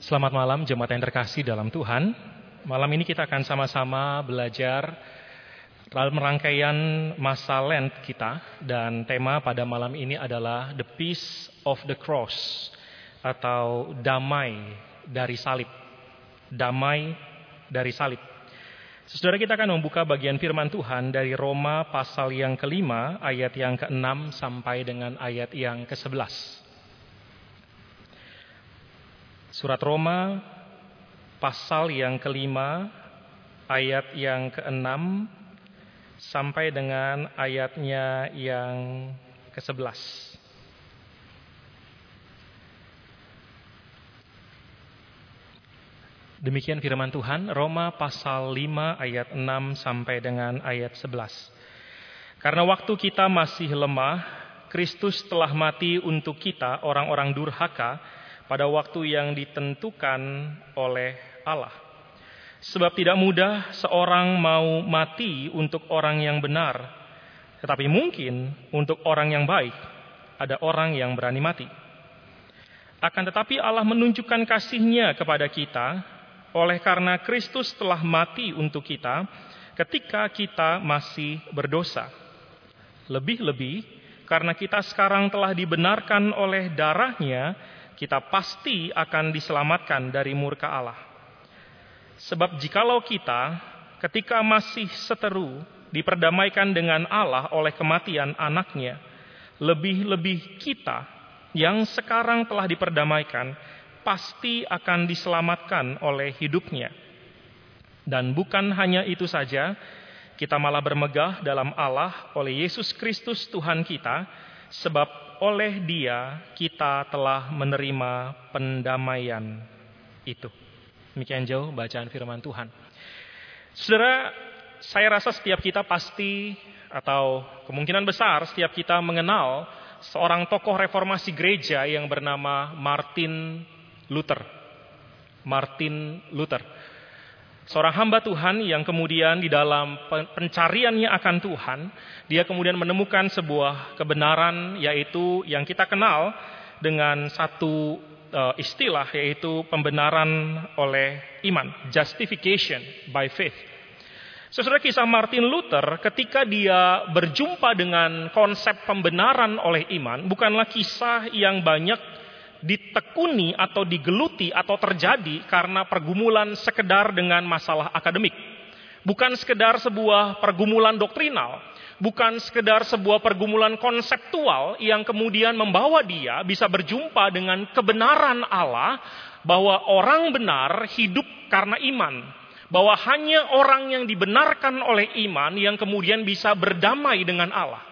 Selamat malam jemaat yang terkasih dalam Tuhan. Malam ini kita akan sama-sama belajar dalam rangkaian masa Lent kita dan tema pada malam ini adalah The Peace of the Cross atau damai dari salib. Damai dari salib. Saudara kita akan membuka bagian firman Tuhan dari Roma pasal yang kelima ayat yang keenam sampai dengan ayat yang ke sebelas. Surat Roma pasal yang kelima ayat yang keenam sampai dengan ayatnya yang ke sebelas. Demikian firman Tuhan, Roma pasal 5 ayat 6 sampai dengan ayat 11. Karena waktu kita masih lemah, Kristus telah mati untuk kita orang-orang durhaka, pada waktu yang ditentukan oleh Allah. Sebab tidak mudah seorang mau mati untuk orang yang benar, tetapi mungkin untuk orang yang baik ada orang yang berani mati. Akan tetapi Allah menunjukkan kasihnya kepada kita oleh karena Kristus telah mati untuk kita ketika kita masih berdosa. Lebih-lebih karena kita sekarang telah dibenarkan oleh darahnya, kita pasti akan diselamatkan dari murka Allah. Sebab jikalau kita ketika masih seteru diperdamaikan dengan Allah oleh kematian anaknya, lebih-lebih kita yang sekarang telah diperdamaikan pasti akan diselamatkan oleh hidupnya. Dan bukan hanya itu saja, kita malah bermegah dalam Allah oleh Yesus Kristus Tuhan kita, sebab oleh Dia kita telah menerima pendamaian itu. Demikian jauh bacaan firman Tuhan. Saudara, saya rasa setiap kita pasti atau kemungkinan besar setiap kita mengenal seorang tokoh reformasi gereja yang bernama Martin Luther. Martin Luther seorang hamba Tuhan yang kemudian di dalam pencariannya akan Tuhan, dia kemudian menemukan sebuah kebenaran yaitu yang kita kenal dengan satu uh, istilah yaitu pembenaran oleh iman, justification by faith. Sesuai kisah Martin Luther ketika dia berjumpa dengan konsep pembenaran oleh iman bukanlah kisah yang banyak ditekuni atau digeluti atau terjadi karena pergumulan sekedar dengan masalah akademik. Bukan sekedar sebuah pergumulan doktrinal, bukan sekedar sebuah pergumulan konseptual yang kemudian membawa dia bisa berjumpa dengan kebenaran Allah bahwa orang benar hidup karena iman, bahwa hanya orang yang dibenarkan oleh iman yang kemudian bisa berdamai dengan Allah.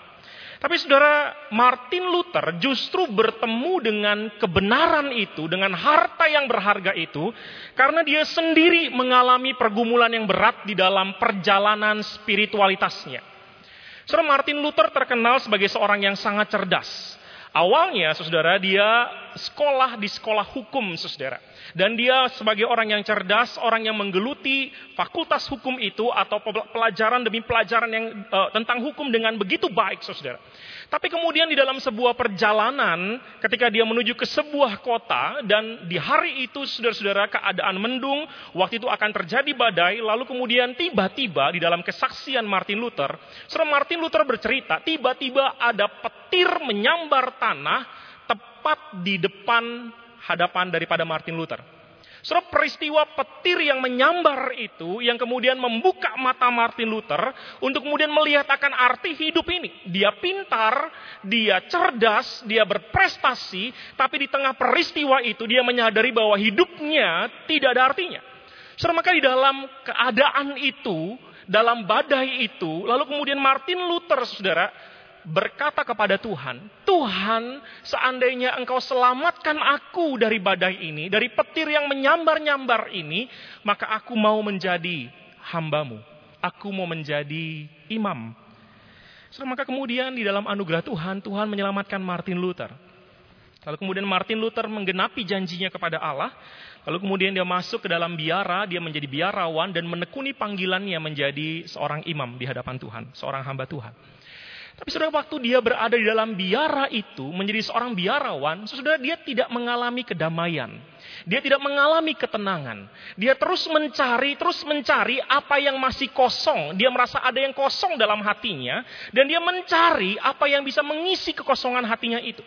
Tapi saudara Martin Luther justru bertemu dengan kebenaran itu, dengan harta yang berharga itu, karena dia sendiri mengalami pergumulan yang berat di dalam perjalanan spiritualitasnya. Saudara Martin Luther terkenal sebagai seorang yang sangat cerdas. Awalnya, saudara, dia sekolah di sekolah hukum, saudara. Dan dia sebagai orang yang cerdas, orang yang menggeluti fakultas hukum itu atau pelajaran demi pelajaran yang uh, tentang hukum dengan begitu baik, saudara. Tapi kemudian di dalam sebuah perjalanan, ketika dia menuju ke sebuah kota dan di hari itu, saudara-saudara, keadaan mendung, waktu itu akan terjadi badai, lalu kemudian tiba-tiba di dalam kesaksian Martin Luther, saudara Martin Luther bercerita, tiba-tiba ada petir menyambar tanah tepat di depan hadapan daripada Martin Luther. Saudara peristiwa petir yang menyambar itu yang kemudian membuka mata Martin Luther untuk kemudian melihat akan arti hidup ini. Dia pintar, dia cerdas, dia berprestasi, tapi di tengah peristiwa itu dia menyadari bahwa hidupnya tidak ada artinya. Saudara maka di dalam keadaan itu, dalam badai itu, lalu kemudian Martin Luther, saudara, berkata kepada Tuhan, Tuhan seandainya engkau selamatkan aku dari badai ini, dari petir yang menyambar-nyambar ini, maka aku mau menjadi hambamu. Aku mau menjadi imam. So, maka kemudian di dalam anugerah Tuhan, Tuhan menyelamatkan Martin Luther. Lalu kemudian Martin Luther menggenapi janjinya kepada Allah. Lalu kemudian dia masuk ke dalam biara, dia menjadi biarawan dan menekuni panggilannya menjadi seorang imam di hadapan Tuhan, seorang hamba Tuhan. Tapi saudara waktu dia berada di dalam biara itu, menjadi seorang biarawan, saudara dia tidak mengalami kedamaian. Dia tidak mengalami ketenangan. Dia terus mencari, terus mencari apa yang masih kosong. Dia merasa ada yang kosong dalam hatinya. Dan dia mencari apa yang bisa mengisi kekosongan hatinya itu.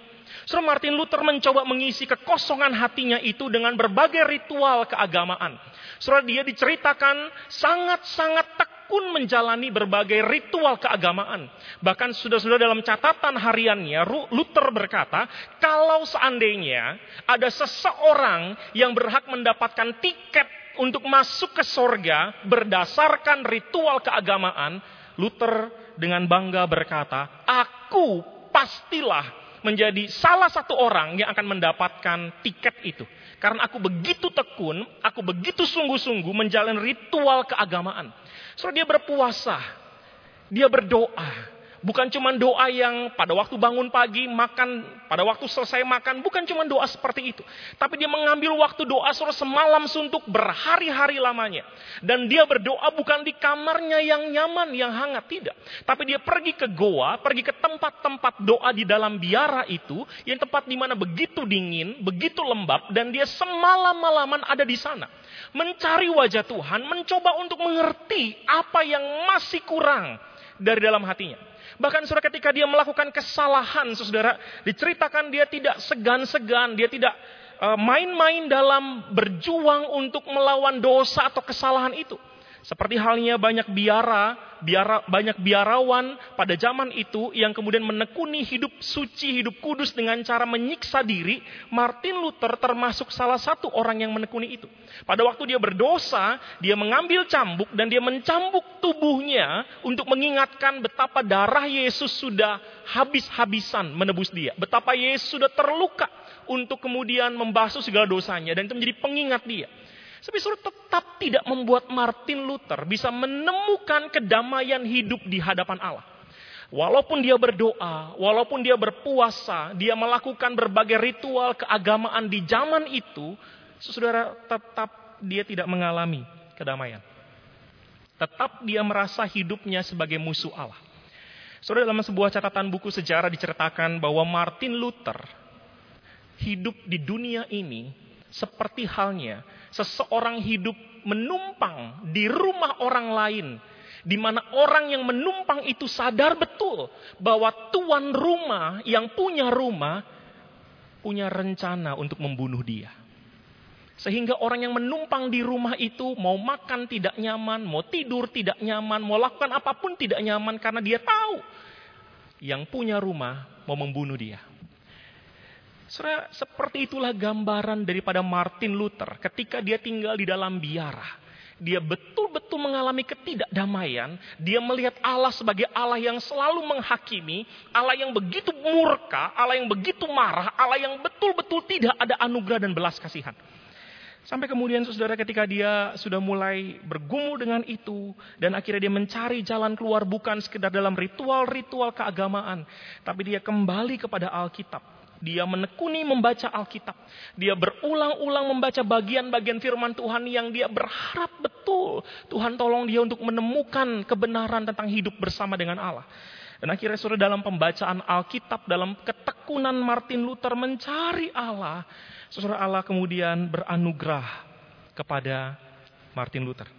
Saudara Martin Luther mencoba mengisi kekosongan hatinya itu dengan berbagai ritual keagamaan. Saudara dia diceritakan sangat-sangat tekun menjalani berbagai ritual keagamaan. Bahkan sudah-sudah dalam catatan hariannya, Luther berkata, kalau seandainya ada seseorang yang berhak mendapatkan tiket untuk masuk ke sorga berdasarkan ritual keagamaan, Luther dengan bangga berkata, aku pastilah menjadi salah satu orang yang akan mendapatkan tiket itu. Karena aku begitu tekun, aku begitu sungguh-sungguh menjalani ritual keagamaan. So dia berpuasa, dia berdoa, Bukan cuma doa yang pada waktu bangun pagi, makan, pada waktu selesai makan. Bukan cuma doa seperti itu. Tapi dia mengambil waktu doa suruh semalam suntuk berhari-hari lamanya. Dan dia berdoa bukan di kamarnya yang nyaman, yang hangat. Tidak. Tapi dia pergi ke goa, pergi ke tempat-tempat doa di dalam biara itu. Yang tempat di mana begitu dingin, begitu lembab. Dan dia semalam-malaman ada di sana. Mencari wajah Tuhan, mencoba untuk mengerti apa yang masih kurang dari dalam hatinya. Bahkan saudara ketika dia melakukan kesalahan, saudara, diceritakan dia tidak segan-segan, dia tidak eh, main-main dalam berjuang untuk melawan dosa atau kesalahan itu. Seperti halnya banyak biara, biara banyak biarawan pada zaman itu yang kemudian menekuni hidup suci, hidup kudus dengan cara menyiksa diri, Martin Luther termasuk salah satu orang yang menekuni itu. Pada waktu dia berdosa, dia mengambil cambuk dan dia mencambuk tubuhnya untuk mengingatkan betapa darah Yesus sudah habis-habisan menebus dia. Betapa Yesus sudah terluka untuk kemudian membasuh segala dosanya dan itu menjadi pengingat dia. Tapi suruh tetap tidak membuat Martin Luther bisa menemukan kedamaian hidup di hadapan Allah. Walaupun dia berdoa, walaupun dia berpuasa, dia melakukan berbagai ritual keagamaan di zaman itu, saudara tetap dia tidak mengalami kedamaian. Tetap dia merasa hidupnya sebagai musuh Allah. Saudara dalam sebuah catatan buku sejarah diceritakan bahwa Martin Luther hidup di dunia ini seperti halnya seseorang hidup menumpang di rumah orang lain, di mana orang yang menumpang itu sadar betul bahwa tuan rumah yang punya rumah punya rencana untuk membunuh dia. Sehingga orang yang menumpang di rumah itu mau makan tidak nyaman, mau tidur tidak nyaman, mau lakukan apa pun tidak nyaman karena dia tahu yang punya rumah mau membunuh dia. Saudara, seperti itulah gambaran daripada Martin Luther ketika dia tinggal di dalam biara. Dia betul-betul mengalami ketidakdamaian. Dia melihat Allah sebagai Allah yang selalu menghakimi, Allah yang begitu murka, Allah yang begitu marah, Allah yang betul-betul tidak ada anugerah dan belas kasihan. Sampai kemudian saudara ketika dia sudah mulai bergumul dengan itu dan akhirnya dia mencari jalan keluar bukan sekedar dalam ritual-ritual keagamaan, tapi dia kembali kepada Alkitab. Dia menekuni membaca Alkitab. Dia berulang-ulang membaca bagian-bagian firman Tuhan yang dia berharap betul. Tuhan tolong dia untuk menemukan kebenaran tentang hidup bersama dengan Allah. Dan akhirnya saudara dalam pembacaan Alkitab, dalam ketekunan Martin Luther mencari Allah. Saudara Allah kemudian beranugerah kepada Martin Luther.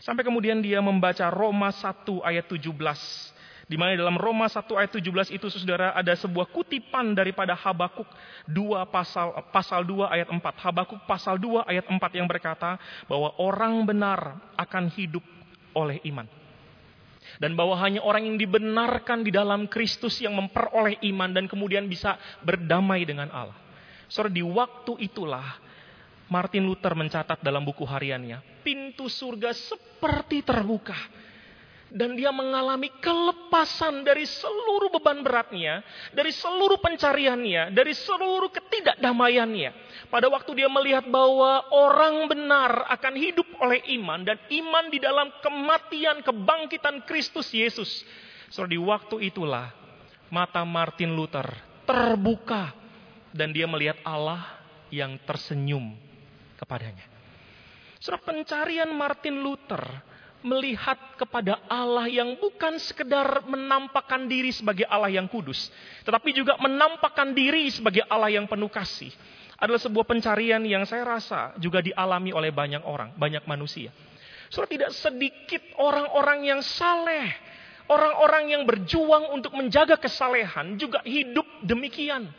Sampai kemudian dia membaca Roma 1 ayat 17 di mana dalam Roma 1 ayat 17 itu saudara ada sebuah kutipan daripada Habakuk 2 pasal pasal 2 ayat 4. Habakuk pasal 2 ayat 4 yang berkata bahwa orang benar akan hidup oleh iman. Dan bahwa hanya orang yang dibenarkan di dalam Kristus yang memperoleh iman dan kemudian bisa berdamai dengan Allah. Saudara di waktu itulah Martin Luther mencatat dalam buku hariannya, pintu surga seperti terbuka dan dia mengalami kelepasan dari seluruh beban beratnya, dari seluruh pencariannya, dari seluruh ketidakdamaiannya. Pada waktu dia melihat bahwa orang benar akan hidup oleh iman dan iman di dalam kematian kebangkitan Kristus Yesus. So di waktu itulah mata Martin Luther terbuka dan dia melihat Allah yang tersenyum kepadanya. Surah pencarian Martin Luther melihat kepada Allah yang bukan sekedar menampakkan diri sebagai Allah yang kudus, tetapi juga menampakkan diri sebagai Allah yang penuh kasih. Adalah sebuah pencarian yang saya rasa juga dialami oleh banyak orang, banyak manusia. Saudara tidak sedikit orang-orang yang saleh, orang-orang yang berjuang untuk menjaga kesalehan juga hidup demikian.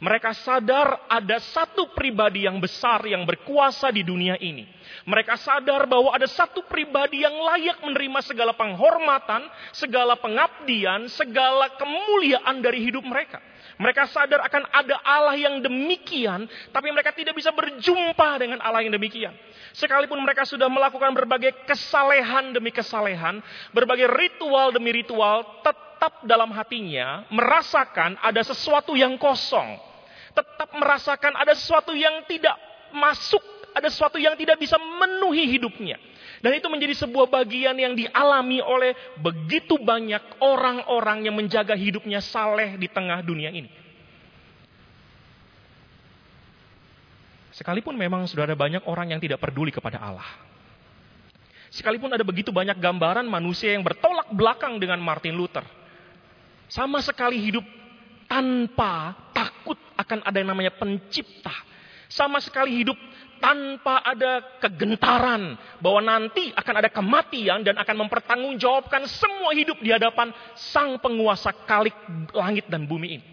Mereka sadar ada satu pribadi yang besar yang berkuasa di dunia ini. Mereka sadar bahwa ada satu pribadi yang layak menerima segala penghormatan, segala pengabdian, segala kemuliaan dari hidup mereka. Mereka sadar akan ada Allah yang demikian, tapi mereka tidak bisa berjumpa dengan Allah yang demikian. Sekalipun mereka sudah melakukan berbagai kesalehan demi kesalehan, berbagai ritual demi ritual, tetap dalam hatinya merasakan ada sesuatu yang kosong tetap merasakan ada sesuatu yang tidak masuk, ada sesuatu yang tidak bisa memenuhi hidupnya. Dan itu menjadi sebuah bagian yang dialami oleh begitu banyak orang-orang yang menjaga hidupnya saleh di tengah dunia ini. Sekalipun memang sudah ada banyak orang yang tidak peduli kepada Allah. Sekalipun ada begitu banyak gambaran manusia yang bertolak belakang dengan Martin Luther. Sama sekali hidup tanpa akan ada yang namanya pencipta. Sama sekali hidup tanpa ada kegentaran bahwa nanti akan ada kematian dan akan mempertanggungjawabkan semua hidup di hadapan sang penguasa kalik langit dan bumi ini.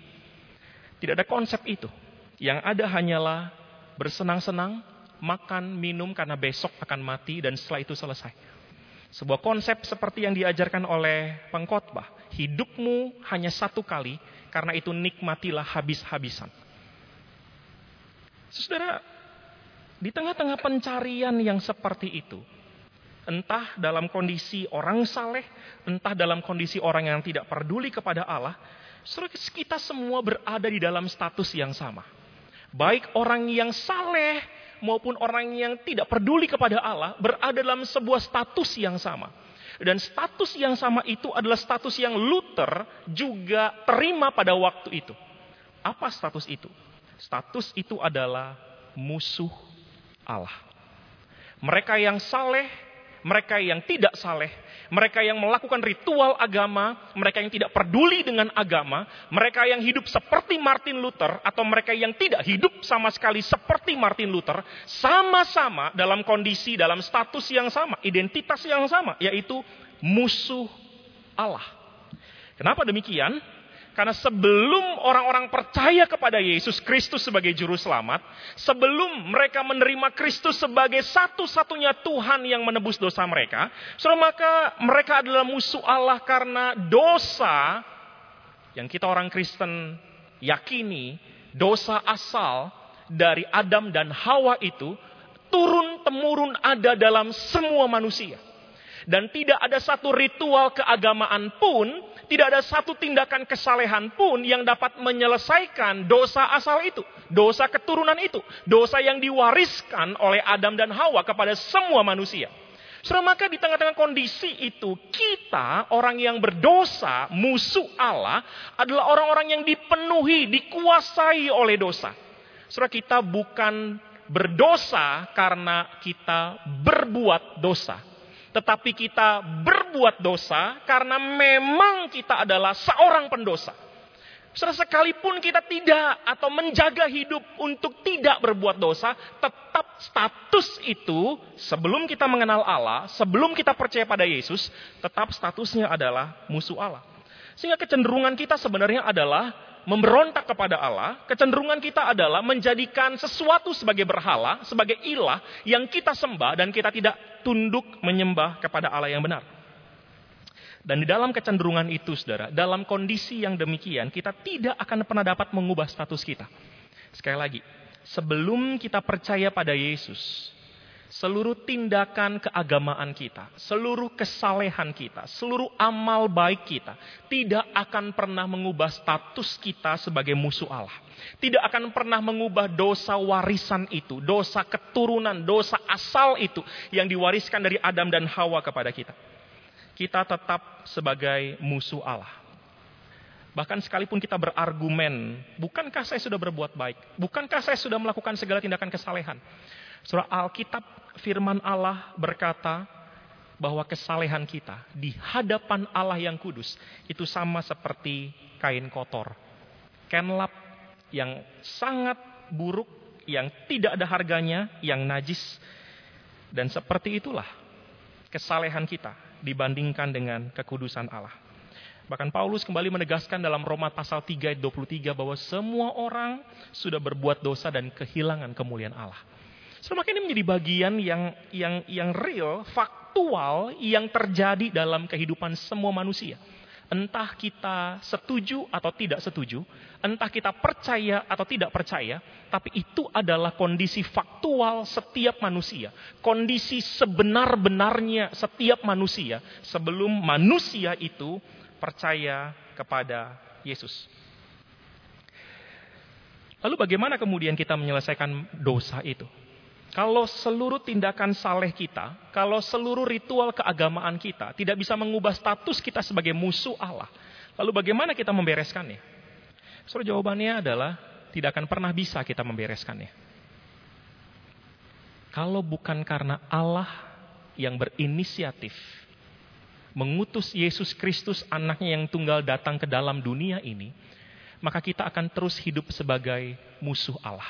Tidak ada konsep itu. Yang ada hanyalah bersenang-senang, makan, minum karena besok akan mati dan setelah itu selesai. Sebuah konsep seperti yang diajarkan oleh pengkhotbah. Hidupmu hanya satu kali, karena itu nikmatilah habis-habisan. Saudara, di tengah-tengah pencarian yang seperti itu, entah dalam kondisi orang saleh, entah dalam kondisi orang yang tidak peduli kepada Allah, kita semua berada di dalam status yang sama. Baik orang yang saleh maupun orang yang tidak peduli kepada Allah berada dalam sebuah status yang sama. Dan status yang sama itu adalah status yang Luther juga terima pada waktu itu. Apa status itu? Status itu adalah musuh Allah. Mereka yang saleh, mereka yang tidak saleh, mereka yang melakukan ritual agama, mereka yang tidak peduli dengan agama, mereka yang hidup seperti Martin Luther, atau mereka yang tidak hidup sama sekali seperti Martin Luther, sama-sama dalam kondisi, dalam status yang sama, identitas yang sama, yaitu musuh Allah. Kenapa demikian? Karena sebelum orang-orang percaya kepada Yesus Kristus sebagai juru selamat, sebelum mereka menerima Kristus sebagai satu-satunya Tuhan yang menebus dosa mereka, so maka mereka adalah musuh Allah karena dosa yang kita orang Kristen yakini, dosa asal dari Adam dan Hawa itu turun temurun ada dalam semua manusia. Dan tidak ada satu ritual keagamaan pun, tidak ada satu tindakan kesalehan pun yang dapat menyelesaikan dosa asal itu. Dosa keturunan itu. Dosa yang diwariskan oleh Adam dan Hawa kepada semua manusia. Saudara, maka di tengah-tengah kondisi itu, kita orang yang berdosa, musuh Allah, adalah orang-orang yang dipenuhi, dikuasai oleh dosa. Saudara, kita bukan berdosa karena kita berbuat dosa tetapi kita berbuat dosa karena memang kita adalah seorang pendosa. Sekalipun kita tidak atau menjaga hidup untuk tidak berbuat dosa, tetap status itu sebelum kita mengenal Allah, sebelum kita percaya pada Yesus, tetap statusnya adalah musuh Allah. Sehingga kecenderungan kita sebenarnya adalah memberontak kepada Allah, kecenderungan kita adalah menjadikan sesuatu sebagai berhala, sebagai ilah yang kita sembah dan kita tidak tunduk menyembah kepada Allah yang benar. Dan di dalam kecenderungan itu, saudara, dalam kondisi yang demikian, kita tidak akan pernah dapat mengubah status kita. Sekali lagi, sebelum kita percaya pada Yesus, seluruh tindakan keagamaan kita, seluruh kesalehan kita, seluruh amal baik kita tidak akan pernah mengubah status kita sebagai musuh Allah. Tidak akan pernah mengubah dosa warisan itu, dosa keturunan, dosa asal itu yang diwariskan dari Adam dan Hawa kepada kita. Kita tetap sebagai musuh Allah. Bahkan sekalipun kita berargumen, bukankah saya sudah berbuat baik? Bukankah saya sudah melakukan segala tindakan kesalehan? Surah Alkitab firman Allah berkata, bahwa kesalehan kita di hadapan Allah yang kudus itu sama seperti kain kotor. Kenlap yang sangat buruk, yang tidak ada harganya, yang najis. Dan seperti itulah kesalehan kita dibandingkan dengan kekudusan Allah. Bahkan Paulus kembali menegaskan dalam Roma pasal 3 ayat 23 bahwa semua orang sudah berbuat dosa dan kehilangan kemuliaan Allah. So, maka ini menjadi bagian yang yang yang real, faktual yang terjadi dalam kehidupan semua manusia. Entah kita setuju atau tidak setuju, entah kita percaya atau tidak percaya, tapi itu adalah kondisi faktual setiap manusia. Kondisi sebenar-benarnya setiap manusia sebelum manusia itu percaya kepada Yesus. Lalu bagaimana kemudian kita menyelesaikan dosa itu? Kalau seluruh tindakan saleh kita, kalau seluruh ritual keagamaan kita tidak bisa mengubah status kita sebagai musuh Allah, lalu bagaimana kita membereskannya? So, jawabannya adalah tidak akan pernah bisa kita membereskannya. Kalau bukan karena Allah yang berinisiatif mengutus Yesus Kristus anaknya yang tunggal datang ke dalam dunia ini, maka kita akan terus hidup sebagai musuh Allah.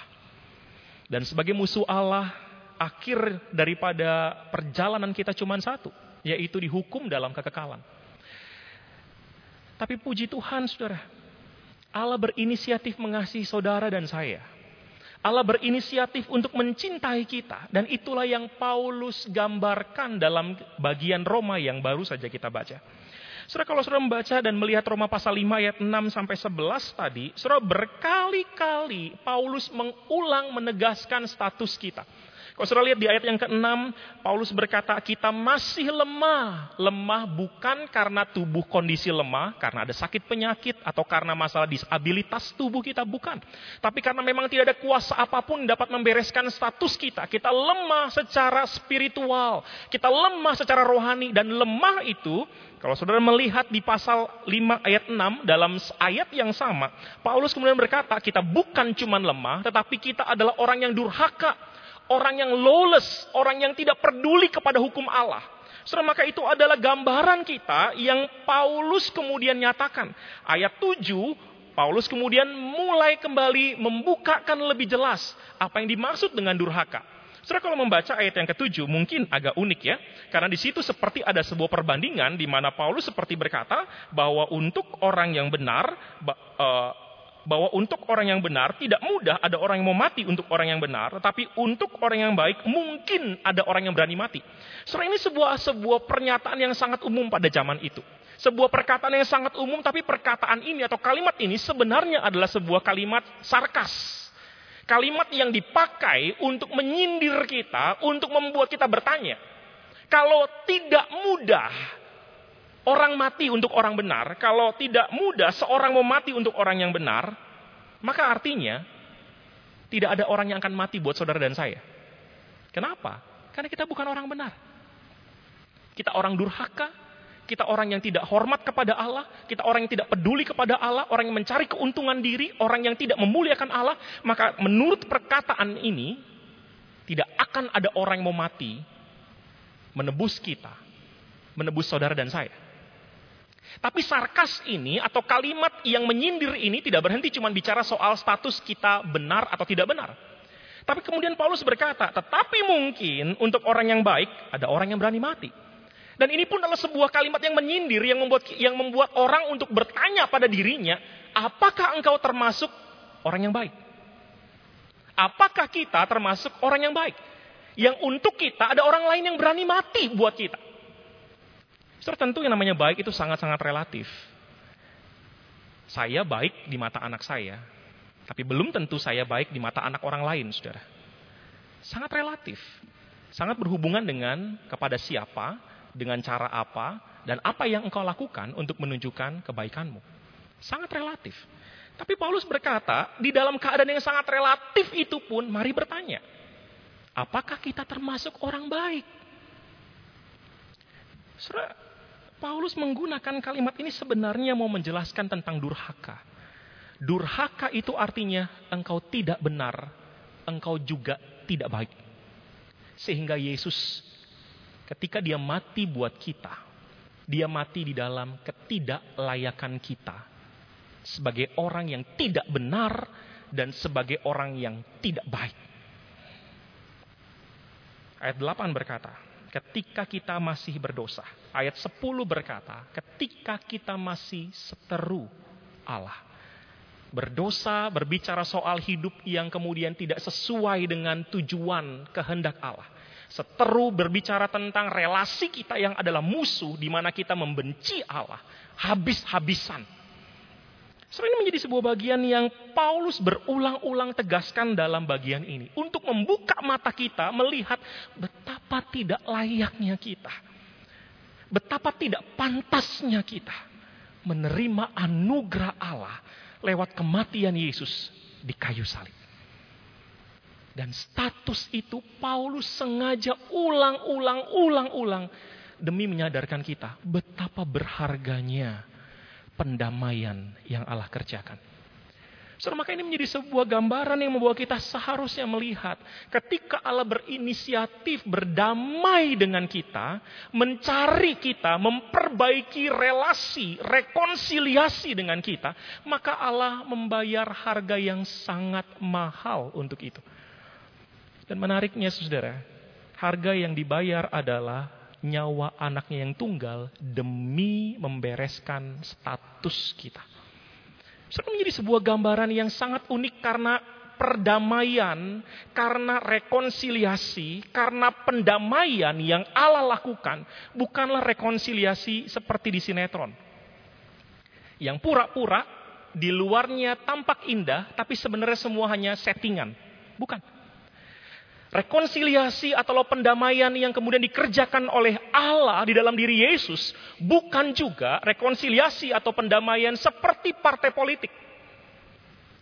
Dan sebagai musuh Allah, akhir daripada perjalanan kita cuma satu, yaitu dihukum dalam kekekalan. Tapi puji Tuhan, saudara, Allah berinisiatif mengasihi saudara dan saya. Allah berinisiatif untuk mencintai kita. Dan itulah yang Paulus gambarkan dalam bagian Roma yang baru saja kita baca. Saudara kalau saudara membaca dan melihat Roma pasal 5 ayat 6 sampai 11 tadi, saudara berkali-kali Paulus mengulang menegaskan status kita. Kalau saudara lihat di ayat yang ke-6, Paulus berkata, kita masih lemah. Lemah bukan karena tubuh kondisi lemah, karena ada sakit penyakit, atau karena masalah disabilitas tubuh kita, bukan. Tapi karena memang tidak ada kuasa apa pun dapat membereskan status kita. Kita lemah secara spiritual, kita lemah secara rohani, dan lemah itu, kalau saudara melihat di pasal 5 ayat 6, dalam ayat yang sama, Paulus kemudian berkata, kita bukan cuma lemah, tetapi kita adalah orang yang durhaka, orang yang lawless, orang yang tidak peduli kepada hukum Allah. Saudara, maka itu adalah gambaran kita yang Paulus kemudian nyatakan. Ayat 7, Paulus kemudian mulai kembali membukakan lebih jelas apa yang dimaksud dengan durhaka. Saudara kalau membaca ayat yang ketujuh mungkin agak unik ya. Karena di situ seperti ada sebuah perbandingan di mana Paulus seperti berkata bahwa untuk orang yang benar, uh, bahwa untuk orang yang benar tidak mudah ada orang yang mau mati untuk orang yang benar, tetapi untuk orang yang baik mungkin ada orang yang berani mati. Sebenarnya ini sebuah sebuah pernyataan yang sangat umum pada zaman itu. Sebuah perkataan yang sangat umum tapi perkataan ini atau kalimat ini sebenarnya adalah sebuah kalimat sarkas. Kalimat yang dipakai untuk menyindir kita, untuk membuat kita bertanya. Kalau tidak mudah orang mati untuk orang benar, kalau tidak mudah seorang mau mati untuk orang yang benar, maka artinya tidak ada orang yang akan mati buat saudara dan saya. Kenapa? Karena kita bukan orang benar. Kita orang durhaka, kita orang yang tidak hormat kepada Allah, kita orang yang tidak peduli kepada Allah, orang yang mencari keuntungan diri, orang yang tidak memuliakan Allah, maka menurut perkataan ini tidak akan ada orang yang mau mati menebus kita, menebus saudara dan saya. Tapi sarkas ini atau kalimat yang menyindir ini tidak berhenti cuma bicara soal status kita benar atau tidak benar. Tapi kemudian Paulus berkata, tetapi mungkin untuk orang yang baik ada orang yang berani mati. Dan ini pun adalah sebuah kalimat yang menyindir yang membuat yang membuat orang untuk bertanya pada dirinya, apakah engkau termasuk orang yang baik? Apakah kita termasuk orang yang baik? Yang untuk kita ada orang lain yang berani mati buat kita. Saudara tentu yang namanya baik itu sangat-sangat relatif. Saya baik di mata anak saya, tapi belum tentu saya baik di mata anak orang lain, saudara. Sangat relatif. Sangat berhubungan dengan kepada siapa, dengan cara apa, dan apa yang engkau lakukan untuk menunjukkan kebaikanmu. Sangat relatif. Tapi Paulus berkata, di dalam keadaan yang sangat relatif itu pun, mari bertanya. Apakah kita termasuk orang baik? Saudara, Paulus menggunakan kalimat ini sebenarnya mau menjelaskan tentang durhaka. Durhaka itu artinya engkau tidak benar, engkau juga tidak baik. Sehingga Yesus Ketika dia mati buat kita, dia mati di dalam ketidaklayakan kita sebagai orang yang tidak benar dan sebagai orang yang tidak baik. Ayat 8 berkata, ketika kita masih berdosa. Ayat 10 berkata, ketika kita masih seteru Allah. Berdosa, berbicara soal hidup yang kemudian tidak sesuai dengan tujuan kehendak Allah Seteru berbicara tentang relasi kita yang adalah musuh di mana kita membenci Allah habis-habisan. Sering ini menjadi sebuah bagian yang Paulus berulang-ulang tegaskan dalam bagian ini. Untuk membuka mata kita melihat betapa tidak layaknya kita. Betapa tidak pantasnya kita menerima anugerah Allah lewat kematian Yesus di kayu salib. Dan status itu Paulus sengaja ulang-ulang, ulang-ulang demi menyadarkan kita betapa berharganya pendamaian yang Allah kerjakan. Saudara, maka ini menjadi sebuah gambaran yang membawa kita seharusnya melihat ketika Allah berinisiatif berdamai dengan kita, mencari kita, memperbaiki relasi, rekonsiliasi dengan kita, maka Allah membayar harga yang sangat mahal untuk itu. Dan menariknya saudara, harga yang dibayar adalah nyawa anaknya yang tunggal demi membereskan status kita. Saudara menjadi sebuah gambaran yang sangat unik karena perdamaian, karena rekonsiliasi, karena pendamaian yang Allah lakukan bukanlah rekonsiliasi seperti di sinetron. Yang pura-pura di luarnya tampak indah, tapi sebenarnya semua hanya settingan. Bukan. Rekonsiliasi atau pendamaian yang kemudian dikerjakan oleh Allah di dalam diri Yesus bukan juga rekonsiliasi atau pendamaian seperti partai politik.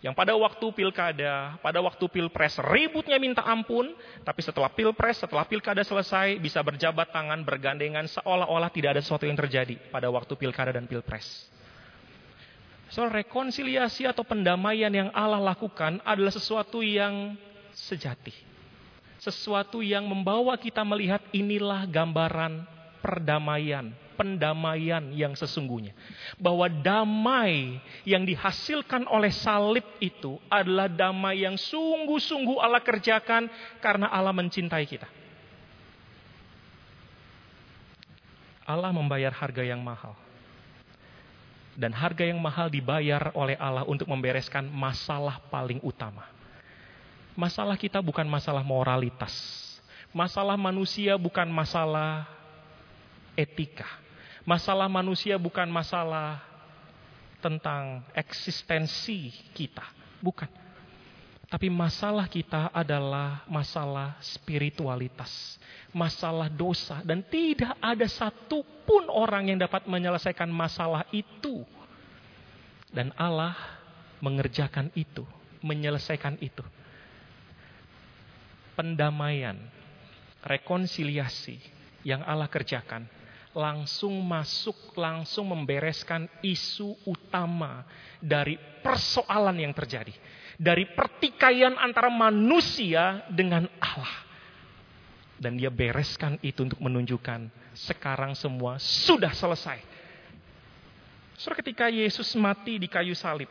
Yang pada waktu pilkada, pada waktu pilpres ributnya minta ampun, tapi setelah pilpres, setelah pilkada selesai bisa berjabat tangan bergandengan seolah-olah tidak ada sesuatu yang terjadi pada waktu pilkada dan pilpres. Soal rekonsiliasi atau pendamaian yang Allah lakukan adalah sesuatu yang sejati sesuatu yang membawa kita melihat inilah gambaran perdamaian, pendamaian yang sesungguhnya. Bahwa damai yang dihasilkan oleh salib itu adalah damai yang sungguh-sungguh Allah kerjakan karena Allah mencintai kita. Allah membayar harga yang mahal. Dan harga yang mahal dibayar oleh Allah untuk membereskan masalah paling utama Masalah kita bukan masalah moralitas. Masalah manusia bukan masalah etika. Masalah manusia bukan masalah tentang eksistensi kita. Bukan. Tapi masalah kita adalah masalah spiritualitas, masalah dosa, dan tidak ada satupun orang yang dapat menyelesaikan masalah itu. Dan Allah mengerjakan itu, menyelesaikan itu pendamaian, rekonsiliasi yang Allah kerjakan langsung masuk, langsung membereskan isu utama dari persoalan yang terjadi. Dari pertikaian antara manusia dengan Allah. Dan dia bereskan itu untuk menunjukkan sekarang semua sudah selesai. Saudara ketika Yesus mati di kayu salib,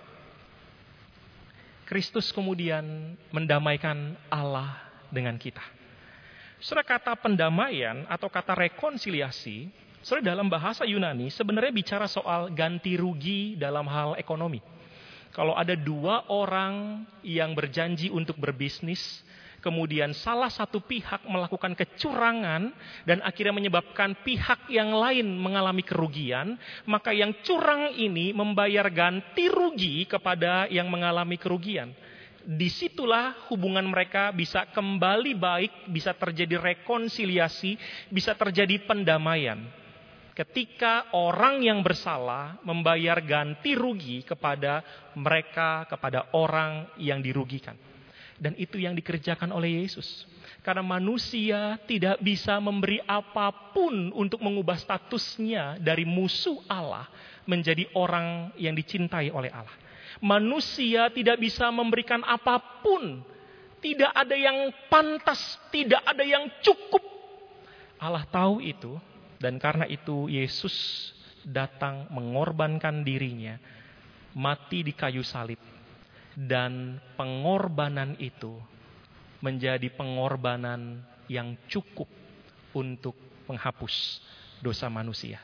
Kristus kemudian mendamaikan Allah dengan kita. Saudara kata pendamaian atau kata rekonsiliasi, saudara dalam bahasa Yunani sebenarnya bicara soal ganti rugi dalam hal ekonomi. Kalau ada dua orang yang berjanji untuk berbisnis, kemudian salah satu pihak melakukan kecurangan dan akhirnya menyebabkan pihak yang lain mengalami kerugian, maka yang curang ini membayar ganti rugi kepada yang mengalami kerugian di situlah hubungan mereka bisa kembali baik, bisa terjadi rekonsiliasi, bisa terjadi pendamaian. Ketika orang yang bersalah membayar ganti rugi kepada mereka, kepada orang yang dirugikan. Dan itu yang dikerjakan oleh Yesus. Karena manusia tidak bisa memberi apa pun untuk mengubah statusnya dari musuh Allah menjadi orang yang dicintai oleh Allah. Manusia tidak bisa memberikan apa pun. Tidak ada yang pantas, tidak ada yang cukup. Allah tahu itu dan karena itu Yesus datang mengorbankan dirinya mati di kayu salib dan pengorbanan itu menjadi pengorbanan yang cukup untuk menghapus dosa manusia.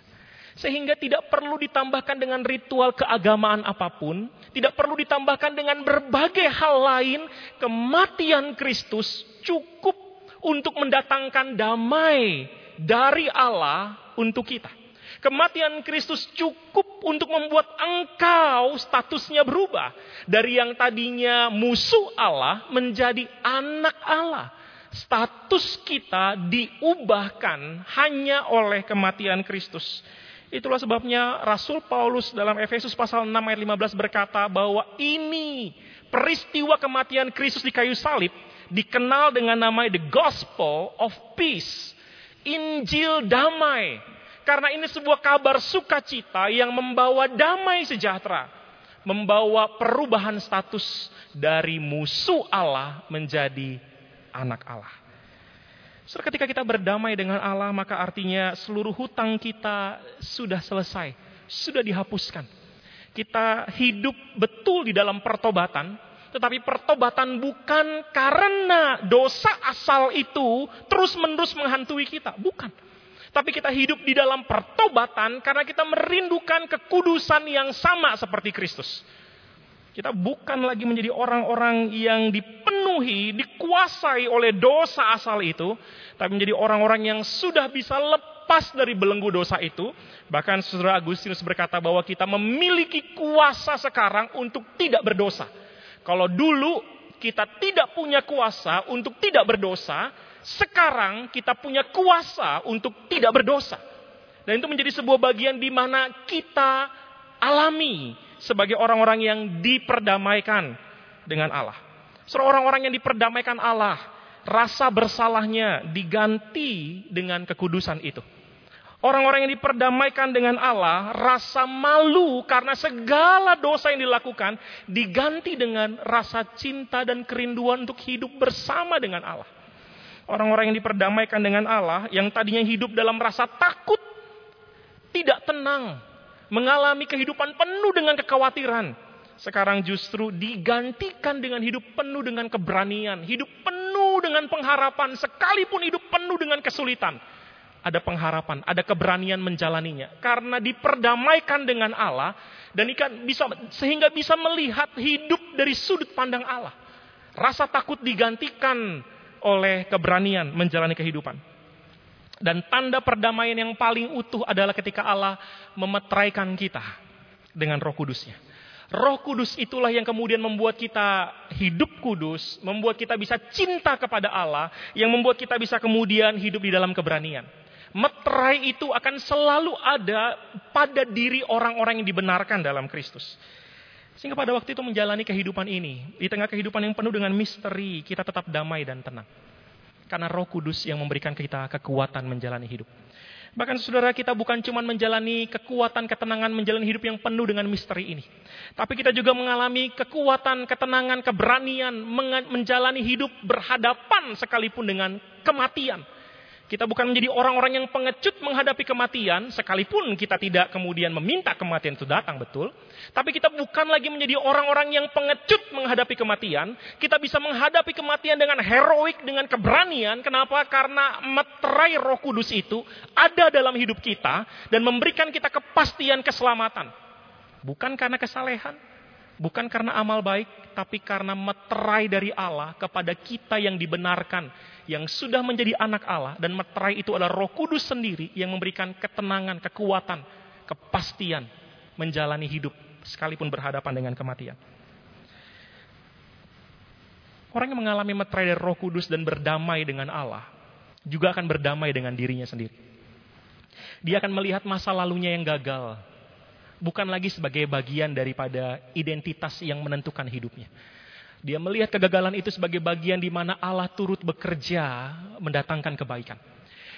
Sehingga tidak perlu ditambahkan dengan ritual keagamaan apa pun, tidak perlu ditambahkan dengan berbagai hal lain, kematian Kristus cukup untuk mendatangkan damai dari Allah untuk kita. Kematian Kristus cukup untuk membuat engkau statusnya berubah. Dari yang tadinya musuh Allah menjadi anak Allah. Status kita diubahkan hanya oleh kematian Kristus. Itulah sebabnya Rasul Paulus dalam Efesus pasal 6 ayat 15 berkata bahwa ini peristiwa kematian Kristus di kayu salib dikenal dengan nama the gospel of peace. Injil damai. Karena ini sebuah kabar sukacita yang membawa damai sejahtera. Membawa perubahan status dari musuh Allah menjadi anak Allah. So, ketika kita berdamai dengan Allah, maka artinya seluruh hutang kita sudah selesai, sudah dihapuskan. Kita hidup betul di dalam pertobatan, tetapi pertobatan bukan karena dosa asal itu terus-menerus menghantui kita, bukan. Tapi kita hidup di dalam pertobatan karena kita merindukan kekudusan yang sama seperti Kristus. Kita bukan lagi menjadi orang-orang yang dipenuhi, dikuasai oleh dosa asal itu, tapi menjadi orang-orang yang sudah bisa lepas dari belenggu dosa itu. Bahkan Saudara Agustinus berkata bahwa kita memiliki kuasa sekarang untuk tidak berdosa. Kalau dulu kita tidak punya kuasa untuk tidak berdosa, sekarang kita punya kuasa untuk tidak berdosa. Dan itu menjadi sebuah bagian di mana kita alami sebagai orang-orang yang diperdamaikan dengan Allah. Seorang orang yang diperdamaikan Allah, rasa bersalahnya diganti dengan kekudusan itu. Orang-orang yang diperdamaikan dengan Allah, rasa malu karena segala dosa yang dilakukan diganti dengan rasa cinta dan kerinduan untuk hidup bersama dengan Allah. Orang-orang yang diperdamaikan dengan Allah, yang tadinya hidup dalam rasa takut, tidak tenang, mengalami kehidupan penuh dengan kekhawatiran. Sekarang justru digantikan dengan hidup penuh dengan keberanian, hidup penuh dengan pengharapan, sekalipun hidup penuh dengan kesulitan. Ada pengharapan, ada keberanian menjalaninya. Karena diperdamaikan dengan Allah, dan ikan bisa sehingga bisa melihat hidup dari sudut pandang Allah. Rasa takut digantikan oleh keberanian menjalani kehidupan. Dan tanda perdamaian yang paling utuh adalah ketika Allah memetraikan kita dengan roh kudusnya. Roh kudus itulah yang kemudian membuat kita hidup kudus, membuat kita bisa cinta kepada Allah, yang membuat kita bisa kemudian hidup di dalam keberanian. Meterai itu akan selalu ada pada diri orang-orang yang dibenarkan dalam Kristus. Sehingga pada waktu itu menjalani kehidupan ini, di tengah kehidupan yang penuh dengan misteri, kita tetap damai dan tenang. Karena roh kudus yang memberikan kita kekuatan menjalani hidup. Bahkan saudara kita bukan cuma menjalani kekuatan ketenangan menjalani hidup yang penuh dengan misteri ini. Tapi kita juga mengalami kekuatan, ketenangan, keberanian menjalani hidup berhadapan sekalipun dengan kematian. Kita bukan menjadi orang-orang yang pengecut menghadapi kematian, sekalipun kita tidak kemudian meminta kematian itu datang, betul. Tapi kita bukan lagi menjadi orang-orang yang pengecut menghadapi kematian. Kita bisa menghadapi kematian dengan heroik, dengan keberanian. Kenapa? Karena meterai roh kudus itu ada dalam hidup kita dan memberikan kita kepastian keselamatan. Bukan karena kesalehan, bukan karena amal baik, tapi karena meterai dari Allah kepada kita yang dibenarkan yang sudah menjadi anak Allah dan meterai itu adalah Roh Kudus sendiri yang memberikan ketenangan, kekuatan, kepastian menjalani hidup sekalipun berhadapan dengan kematian. Orang yang mengalami meterai dari Roh Kudus dan berdamai dengan Allah juga akan berdamai dengan dirinya sendiri. Dia akan melihat masa lalunya yang gagal, bukan lagi sebagai bagian daripada identitas yang menentukan hidupnya. Dia melihat kegagalan itu sebagai bagian di mana Allah turut bekerja mendatangkan kebaikan.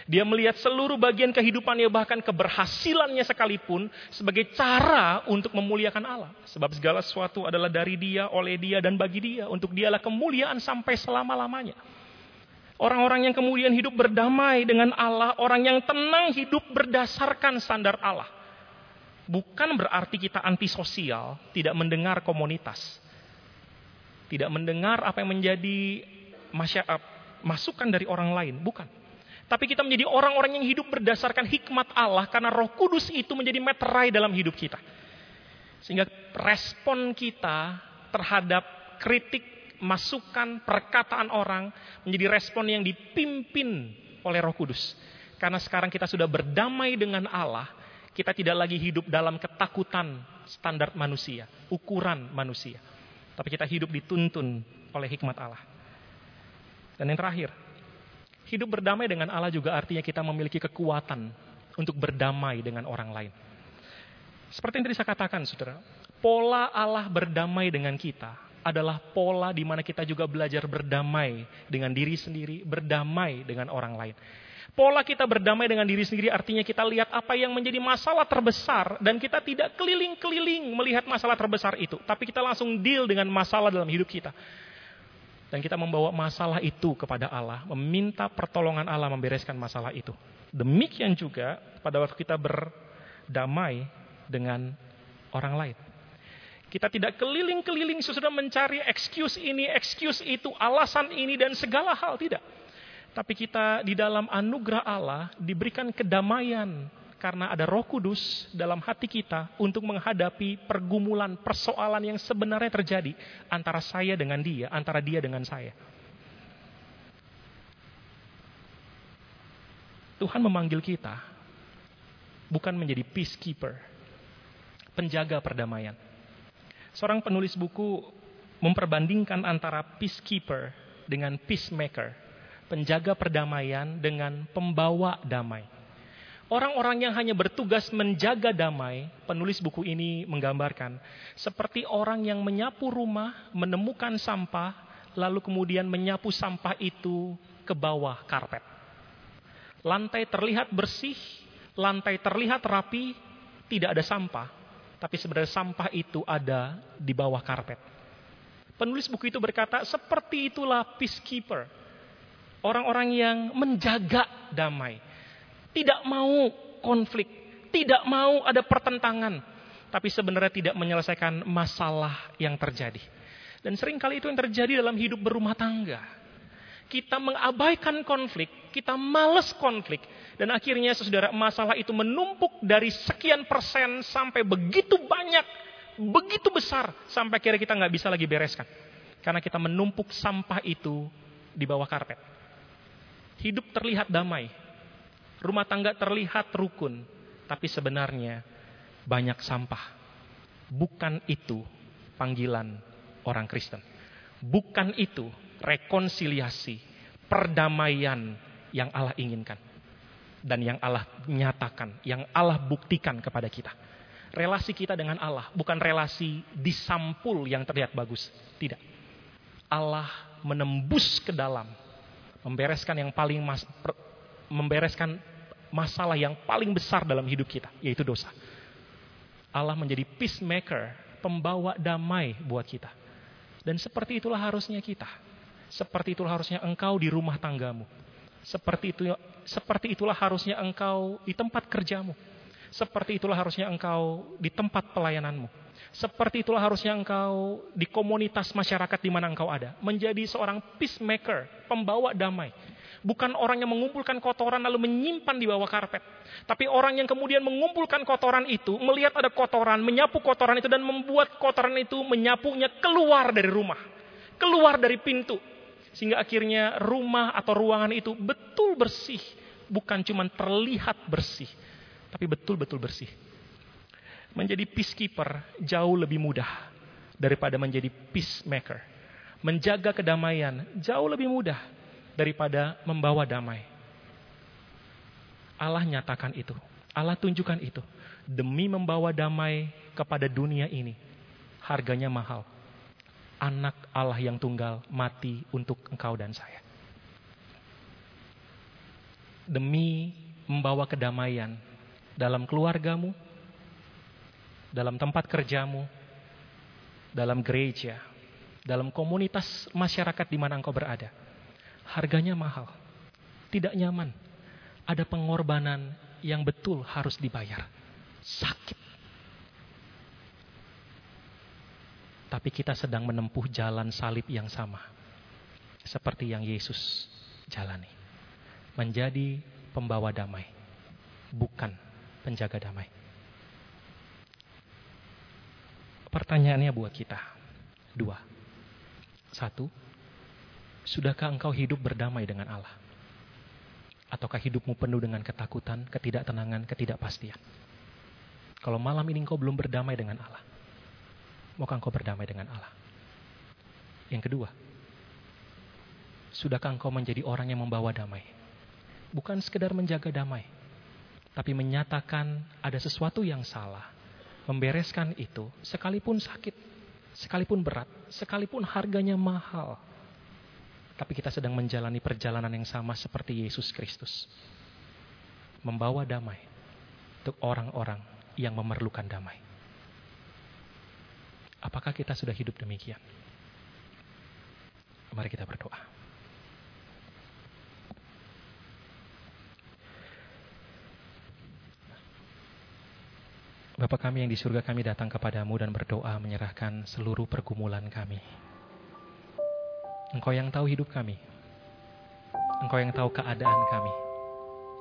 Dia melihat seluruh bagian kehidupannya bahkan keberhasilannya sekalipun sebagai cara untuk memuliakan Allah. Sebab segala sesuatu adalah dari dia, oleh dia, dan bagi dia. Untuk dialah kemuliaan sampai selama-lamanya. Orang-orang yang kemudian hidup berdamai dengan Allah, orang yang tenang hidup berdasarkan standar Allah. Bukan berarti kita antisosial, tidak mendengar komunitas. Tidak mendengar apa yang menjadi masyarakat, masukan dari orang lain, bukan. Tapi kita menjadi orang-orang yang hidup berdasarkan hikmat Allah karena Roh Kudus itu menjadi meterai dalam hidup kita. Sehingga respon kita terhadap kritik masukan, perkataan orang menjadi respon yang dipimpin oleh Roh Kudus. Karena sekarang kita sudah berdamai dengan Allah, kita tidak lagi hidup dalam ketakutan standar manusia, ukuran manusia. Tapi kita hidup dituntun oleh hikmat Allah. Dan yang terakhir, hidup berdamai dengan Allah juga artinya kita memiliki kekuatan untuk berdamai dengan orang lain. Seperti yang tadi saya katakan, saudara, pola Allah berdamai dengan kita adalah pola di mana kita juga belajar berdamai dengan diri sendiri, berdamai dengan orang lain. Pola kita berdamai dengan diri sendiri artinya kita lihat apa yang menjadi masalah terbesar dan kita tidak keliling-keliling melihat masalah terbesar itu, tapi kita langsung deal dengan masalah dalam hidup kita. Dan kita membawa masalah itu kepada Allah, meminta pertolongan Allah membereskan masalah itu. Demikian juga pada waktu kita berdamai dengan orang lain. Kita tidak keliling-keliling sesudah mencari excuse ini, excuse itu, alasan ini dan segala hal tidak. Tapi kita di dalam anugerah Allah diberikan kedamaian karena ada Roh Kudus dalam hati kita untuk menghadapi pergumulan, persoalan yang sebenarnya terjadi antara saya dengan dia, antara dia dengan saya. Tuhan memanggil kita bukan menjadi peacekeeper, penjaga perdamaian. Seorang penulis buku memperbandingkan antara peacekeeper dengan peacemaker, penjaga perdamaian dengan pembawa damai. Orang-orang yang hanya bertugas menjaga damai, penulis buku ini menggambarkan seperti orang yang menyapu rumah, menemukan sampah, lalu kemudian menyapu sampah itu ke bawah karpet. Lantai terlihat bersih, lantai terlihat rapi, tidak ada sampah, tapi sebenarnya sampah itu ada di bawah karpet. Penulis buku itu berkata, seperti itulah peacekeeper. Orang-orang yang menjaga damai. Tidak mau konflik. Tidak mau ada pertentangan. Tapi sebenarnya tidak menyelesaikan masalah yang terjadi. Dan sering kali itu yang terjadi dalam hidup berumah tangga. Kita mengabaikan konflik, kita males konflik, dan akhirnya saudara masalah itu menumpuk dari sekian persen sampai begitu banyak, begitu besar sampai kira kita nggak bisa lagi bereskan. Karena kita menumpuk sampah itu di bawah karpet. Hidup terlihat damai. Rumah tangga terlihat rukun. Tapi sebenarnya banyak sampah. Bukan itu panggilan orang Kristen. Bukan itu rekonsiliasi, perdamaian yang Allah inginkan dan yang Allah nyatakan, yang Allah buktikan kepada kita. Relasi kita dengan Allah bukan relasi disampul yang terlihat bagus, tidak. Allah menembus ke dalam, membereskan yang paling mas, per, membereskan masalah yang paling besar dalam hidup kita, yaitu dosa. Allah menjadi peacemaker, pembawa damai buat kita. Dan seperti itulah harusnya kita. Seperti itulah harusnya engkau di rumah tanggamu. Seperti itu seperti itulah harusnya engkau di tempat kerjamu. Seperti itulah harusnya engkau di tempat pelayananmu. Seperti itulah harusnya engkau di komunitas masyarakat di mana engkau ada. Menjadi seorang peacemaker, pembawa damai. Bukan orang yang mengumpulkan kotoran lalu menyimpan di bawah karpet. Tapi orang yang kemudian mengumpulkan kotoran itu, melihat ada kotoran, menyapu kotoran itu dan membuat kotoran itu menyapunya keluar dari rumah. Keluar dari pintu. Sehingga akhirnya rumah atau ruangan itu betul bersih. Bukan cuma terlihat bersih. Tapi betul-betul bersih. Menjadi peacekeeper jauh lebih mudah daripada menjadi peacemaker. Menjaga kedamaian jauh lebih mudah daripada membawa damai. Allah nyatakan itu. Allah tunjukkan itu. Demi membawa damai kepada dunia ini. Harganya mahal anak Allah yang tunggal mati untuk engkau dan saya. Demi membawa kedamaian dalam keluargamu, dalam tempat kerjamu, dalam gereja, dalam komunitas masyarakat di mana engkau berada. Harganya mahal. Tidak nyaman. Ada pengorbanan yang betul harus dibayar. Sakit. Tapi kita sedang menempuh jalan salib yang sama. Seperti yang Yesus jalani. Menjadi pembawa damai. Bukan penjaga damai. Pertanyaannya buat kita. Dua. Satu. Sudahkah engkau hidup berdamai dengan Allah? Ataukah hidupmu penuh dengan ketakutan, ketidaktenangan, ketidakpastian? Kalau malam ini engkau belum berdamai dengan Allah, maukah engkau berdamai dengan Allah? Yang kedua, sudahkah engkau menjadi orang yang membawa damai? Bukan sekedar menjaga damai, tapi menyatakan ada sesuatu yang salah, membereskan itu, sekalipun sakit, sekalipun berat, sekalipun harganya mahal, tapi kita sedang menjalani perjalanan yang sama seperti Yesus Kristus. Membawa damai untuk orang-orang yang memerlukan damai. Apakah kita sudah hidup demikian? Mari kita berdoa. Bapak kami yang di surga kami datang kepadamu dan berdoa menyerahkan seluruh pergumulan kami. Engkau yang tahu hidup kami. Engkau yang tahu keadaan kami.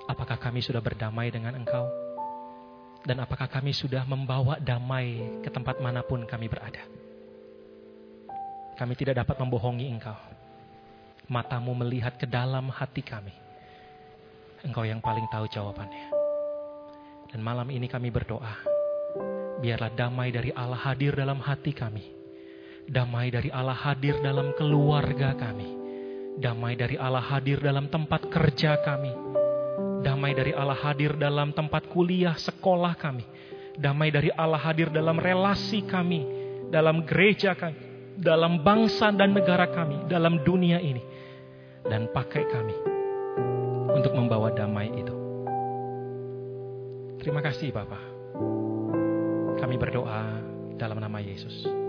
Apakah kami sudah berdamai dengan Engkau? Dan apakah kami sudah membawa damai ke tempat mana pun kami berada? Kami tidak dapat membohongi Engkau. Matamu melihat ke dalam hati kami. Engkau yang paling tahu jawabannya. Dan malam ini kami berdoa. Biarlah damai dari Allah hadir dalam hati kami Damai dari Allah hadir dalam keluarga kami. Damai dari Allah hadir dalam tempat kerja kami. Damai dari Allah hadir dalam tempat kuliah sekolah kami. Damai dari Allah hadir dalam relasi kami, dalam gereja kami, dalam bangsa dan negara kami, dalam dunia ini. Dan pakai kami untuk membawa damai itu. Terima kasih Bapak. Kami berdoa dalam nama Yesus.